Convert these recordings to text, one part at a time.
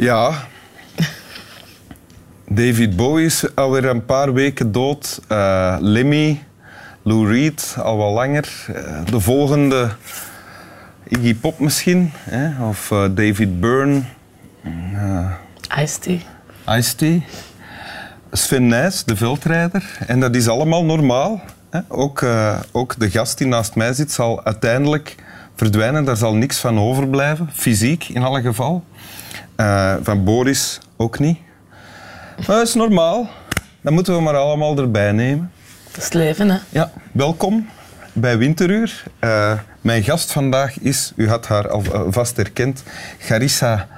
Ja. David Bowie is alweer een paar weken dood. Uh, Lemmy, Lou Reed al wat langer. Uh, de volgende Iggy Pop misschien. Hè? Of uh, David Byrne. Ice-T. Ice-T. Sven Nys, de veldrijder. En dat is allemaal normaal. Hè? Ook, ook de gast die naast mij zit zal uiteindelijk verdwijnen. Daar zal niks van overblijven. Fysiek in alle geval. Uh, van Boris ook niet. Maar dat is normaal. Dat moeten we maar allemaal erbij nemen. Dat is het leven, hè? Ja, welkom bij Winteruur. Uh, mijn gast vandaag is, u had haar al vast herkend, Garissa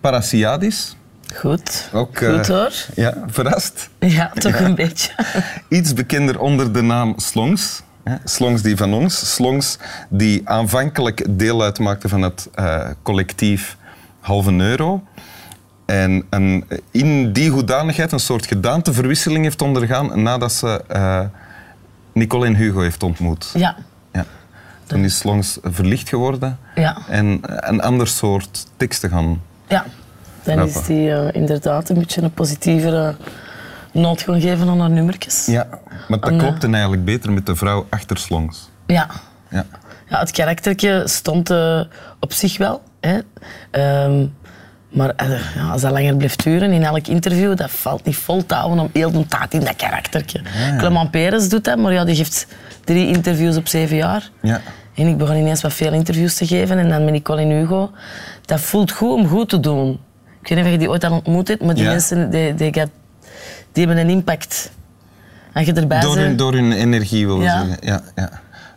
Parasiadis. Goed, ook, goed hoor. Ja, verrast? Ja, toch een beetje. Iets bekender onder de naam Slongs. Slongs die van ons. Slongs die aanvankelijk deel uitmaakten van het collectief halve euro. En, in die hoedanigheid een soort gedaanteverwisseling heeft ondergaan nadat ze uh, Nicole en Hugo heeft ontmoet. Ja. ja. Toen is Longs verlicht geworden ja. en een ander soort teksten gaan Ja, dan is die uh, inderdaad een beetje een positievere noot gaan geven aan haar nummertjes. Ja, maar dat klopte eigenlijk beter met de vrouw achter Slongs. Ja. ja. ja het karaktertje stond uh, op zich wel. Hè. Um, maar ja, als dat langer blijft duren in elk interview, dat valt niet vol te houden om heel de tijd in dat karaktertje. Ja. Clement Peres doet dat, maar ja, die geeft drie interviews op zeven jaar. Ja. En ik begon ineens wat veel interviews te geven. En dan met Nicole en Hugo. Dat voelt goed om goed te doen. Ik weet niet of je die ooit al ontmoet hebt, maar die mensen die, die, die, hebben een impact. Als je erbij door, hun, door hun energie, wil je zeggen. Ja, ja.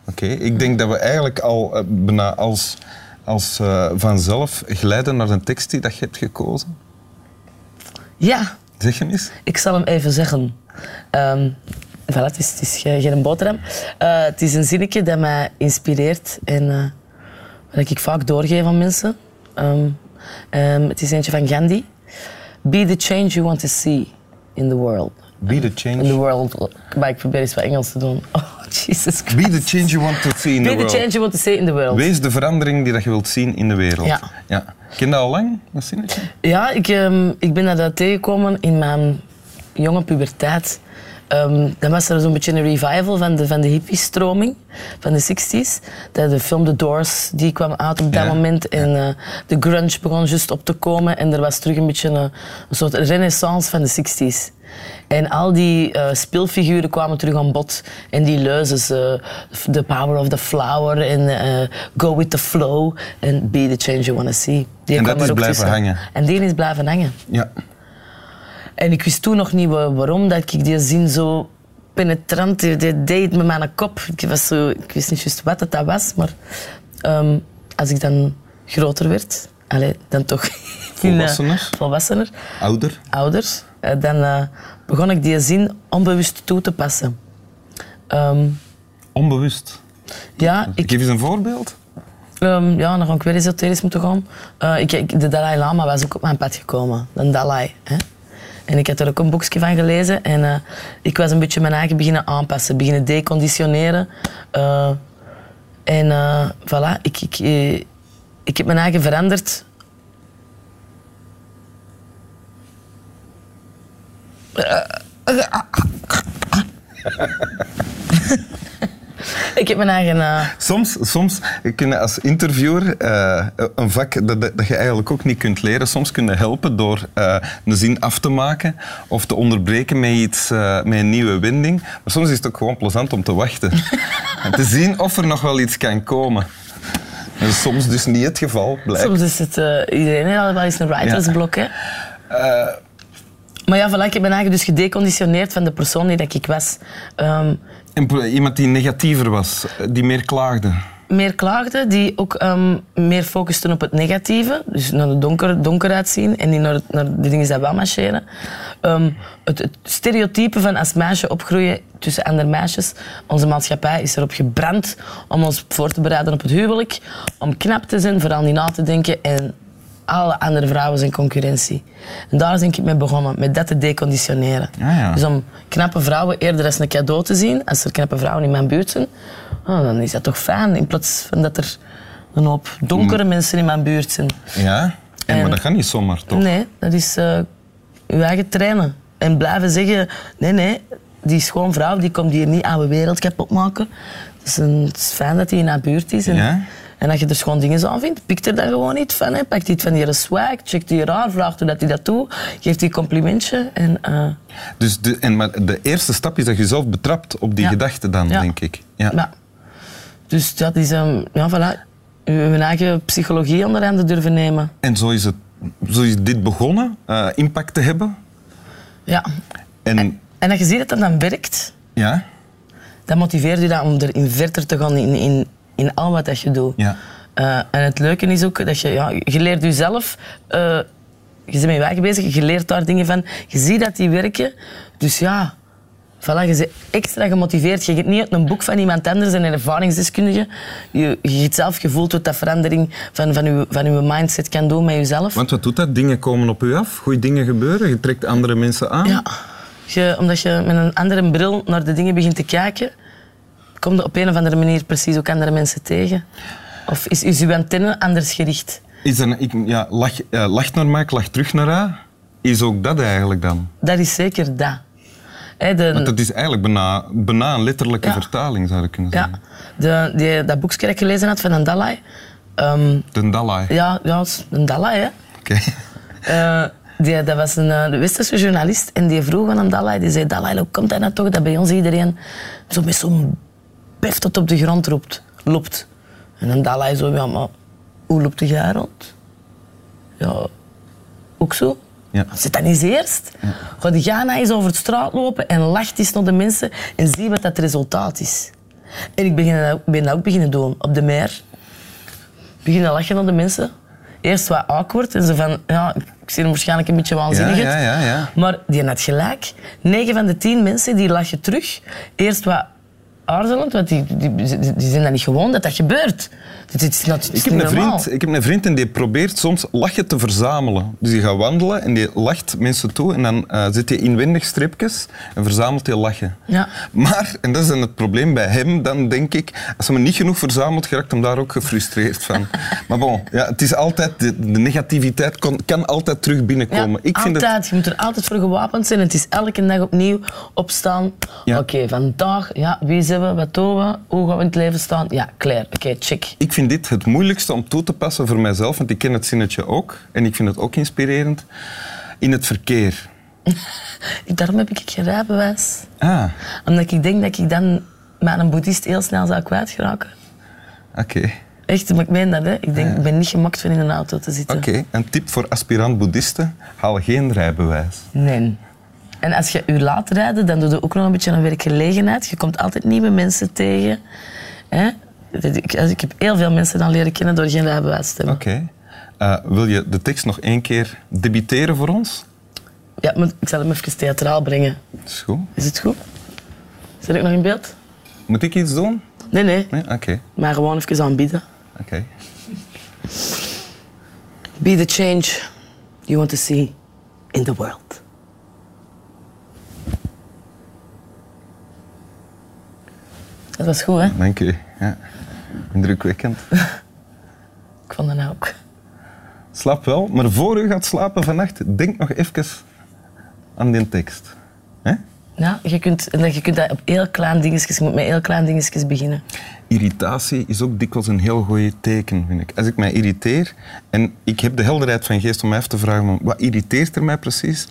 Oké, okay. ik denk dat we eigenlijk al uh, bijna als als uh, vanzelf glijden naar een tekst die dat je hebt gekozen? Ja. Zeg hem eens. Ik zal hem even zeggen. Um, voilà, het, is, het is geen boterham. Uh, het is een zinnetje dat mij inspireert en uh, wat ik vaak doorgeef aan mensen. Um, um, het is eentje van Gandhi. Be the change you want to see in the world. Be the change. In the world. Maar ik probeer eens wat Engels te doen. Oh, Jesus Christ. Be the change you want to see in Be the world. Be the change you want to see in the world. Wees de verandering die dat je wilt zien in de wereld. Ja. ja. Ken je dat al lang, dat zinnetje? Ja, ik, um, ik ben dat tegengekomen in mijn jonge puberteit. Um, dan was er zo'n beetje een revival van de, van de hippie-stroming van de 60s. De, de film The Doors die kwam uit op dat ja. moment. En uh, de grunge begon juist op te komen. En er was terug een beetje een, een soort renaissance van de 60s. En al die uh, speelfiguren kwamen terug aan bod. En die leuzes, uh, The Power of the Flower en uh, Go with the Flow en Be the Change You Wanna See. Die en dat is blijven tussen. hangen. En die is blijven hangen. Ja. En ik wist toen nog niet waarom dat ik die zin zo penetrant, die deed met mijn kop. Ik, was zo, ik wist niet juist wat het dat was, maar um, als ik dan groter werd, allez, dan toch volwassener, volwassener ouder, ouder dan uh, begon ik die zin onbewust toe te passen. Um, onbewust? Ja. Ik... Geef eens een voorbeeld. Um, ja, dan ga ik weer esoterisch moeten gaan. Uh, ik, ik, de Dalai Lama was ook op mijn pad gekomen. De Dalai. Hè? En ik had er ook een boekje van gelezen. En uh, ik was een beetje mijn eigen beginnen aanpassen. Beginnen deconditioneren. Uh, en uh, voilà, ik, ik, ik heb mijn eigen veranderd. Ik heb mijn eigen... Uh... Soms, soms kun je als interviewer uh, een vak dat, dat je eigenlijk ook niet kunt leren, soms kun je helpen door uh, een zin af te maken of te onderbreken met, iets, met een nieuwe wending. Maar soms is het ook gewoon plezant om te wachten en te zien of er nog wel iets kan komen. Is soms dus niet het geval, blijkt. Soms is het... iedereen heeft wel eens een writersblok, hè? Maar ja, voilà, ik ben eigenlijk dus gedeconditioneerd van de persoon die dat ik was. Um, en iemand die negatiever was, die meer klaagde? meer klaagden, die ook ehm, meer focusten op het negatieve. Dus naar de donker, donker uitzien en niet naar, naar de dingen die wel marcheren. Ehm, het, het stereotype van als meisje opgroeien tussen andere meisjes. Onze maatschappij is erop gebrand om ons voor te bereiden op het huwelijk. Om knap te zijn, vooral niet na te denken. En alle andere vrouwen zijn concurrentie. En daar ben ik mee begonnen, met dat te deconditioneren. Ah, ja. Dus om knappe vrouwen eerder als een cadeau te zien, als er knappe vrouwen in mijn buurt zijn, oh, dan is dat toch fijn, in plaats van dat er een hoop donkere Mm. mensen in mijn buurt zijn. Ja? En, maar dat gaat niet zomaar, toch? Nee, dat is eh uw eigen trainen. En blijven zeggen, nee, nee, die schoonvrouw die komt hier niet aan de wereld kapot maken. Het is, een, het is fijn dat hij in haar buurt is. En, Ja? En als je er schoon dingen aan vindt, pikt er dan gewoon iets van. Hè. Pakt iets van die swag, checkt die raar, vraagt hoe dat hij dat doet, geeft die een complimentje. En, eh, Dus de, en, maar de eerste stap is dat je zelf betrapt op die Ja. gedachte dan, Ja. denk ik. Ja. ja. Dus dat is, ehm, ja, voilà, uw eigen psychologie onder handen durven nemen. En zo is, het, zo is dit begonnen, eh, impact te hebben. Ja. En, En als je ziet dat dat dan werkt, ja, dat motiveert je dan om erin verder te gaan in, in, in al wat dat je doet. ja. Eh, en het leuke is ook dat je, ja, je leert jezelf, eh je bent met je werk bezig, je leert daar dingen van, je ziet dat die werken. Dus ja, voilà, je bent extra gemotiveerd. Je gaat niet uit een boek van iemand anders en een ervaringsdeskundige. Je, je hebt zelf gevoeld wat dat verandering van, van, je, van je mindset kan doen met jezelf. Want wat doet dat? Dingen komen op u af, goede dingen gebeuren, je trekt andere mensen aan. Ja, je, omdat je met een andere bril naar de dingen begint te kijken, kom je op een of andere manier precies ook andere mensen tegen. Of is, is je antenne anders gericht? Is dan, ik, ja, lach, eh, lacht naar mij, ik lach terug naar haar. Is ook dat eigenlijk dan? Dat is zeker dat. De, Want dat is eigenlijk bijna, bijna een letterlijke Ja. vertaling, zou ik kunnen ja, zeggen. de, die, dat boekje dat ik gelezen had van een Dalai. ehm, De Dalai. ja, ja, een Dalai, hè. Oké. Eh, die, dat was een eh, de westerse journalist en die vroeg aan een Dalai, die zei, Dalai, hoe komt dat nou toch dat bij ons iedereen zo met zo'n bef tot op de grond roept, loopt? En een Dalai zo, ja, maar hoe loopt de jij rond? Ja, ook zo. Ja. Zit dat niet eerst? Ga die Ghana eens over de straat lopen en lacht eens naar de mensen en zie wat dat resultaat is. En ik begin ben dat ook beginnen doen op de meer. Beginnen lachen naar de mensen. Eerst wat awkward en zo van, ja, ik zie hem waarschijnlijk een beetje waanzinnig Ja, ja, ja, ja. Maar die had gelijk. 9 van de 10 mensen die lachen terug. Eerst wat aarzelend, want die, die, die, zijn dat niet gewoon dat dat gebeurt. Dit is, not, Ik heb, een vriend, ik heb een vriend en die probeert soms lachen te verzamelen. Dus die gaat wandelen en die lacht mensen toe en dan eh, zet hij inwendig stripjes en verzamelt hij lachen. Ja. Maar, en dat is dan het probleem bij hem, dan denk ik, als hij me niet genoeg verzamelt, geraakt hem daar ook gefrustreerd van. maar bon, ja, het is altijd, de, de negativiteit kan, kan altijd terug binnenkomen. Ja, ik vind altijd. het, Je moet er altijd voor gewapend zijn. Het is elke dag opnieuw opstaan. Ja. Oké, vandaag, ja, wie zijn wat doen we, hoe gaan we in het leven staan? Ja, klaar. Oké, check. ik vind dit het moeilijkste om toe te passen voor mijzelf, want ik ken het zinnetje ook en ik vind het ook inspirerend. In het verkeer. Daarom heb ik geen rijbewijs. Ah, Omdat ik denk dat ik dan met een boeddhist heel snel zou kwijtgeraken. oké. Echt, maar ik meen dat. Hè. Ik denk, ik ben niet gemaakt van in een auto te zitten. Oké, een tip voor aspirant-boeddhisten. Haal geen rijbewijs. Nee. En als je u laat rijden, dan doe je ook nog een beetje een werkgelegenheid. Je komt altijd nieuwe mensen tegen. Hè? Ik, ik heb heel veel mensen dan leren kennen door geen rijbewijs te hebben. Oké. Eh, wil je de tekst nog één keer debiteren voor ons? Ja, maar ik zal hem even theatraal brengen. Is goed. Is het goed? Zit ik nog in beeld? Moet ik iets doen? Nee, nee. Nee? Oké. Maar gewoon even aanbieden. Oké. Be the change you want to see in the world. Dat was goed, hè? Dank u. Ja. Indrukwekkend. Ik vond dat ook. Slaap wel, maar voor u gaat slapen vannacht, denk nog even aan die tekst. Hè? Ja, je kunt, je kunt dat op heel klein dingetjes, je moet met heel klein dingetjes beginnen. Irritatie is ook dikwijls een heel goed teken, vind ik. Als ik mij irriteer en ik heb de helderheid van geest om mij even te vragen wat irriteert er mij precies,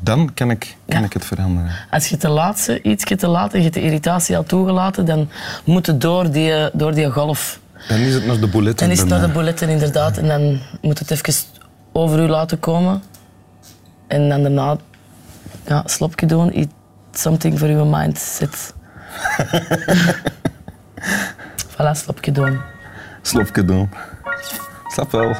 dan kan ik, kan Ja. ik het veranderen. Als je te laat iets te laat en je hebt de irritatie al toegelaten, dan moet het door die, door die golf. Dan is het naar de bouletten. Dan is het naar de mij. bulletin inderdaad en dan moet het even over u laten komen. En dan daarna ja, slopje doen, eat something for your mindset. Voilà, slopje doen. Slopje doen. Slap wel.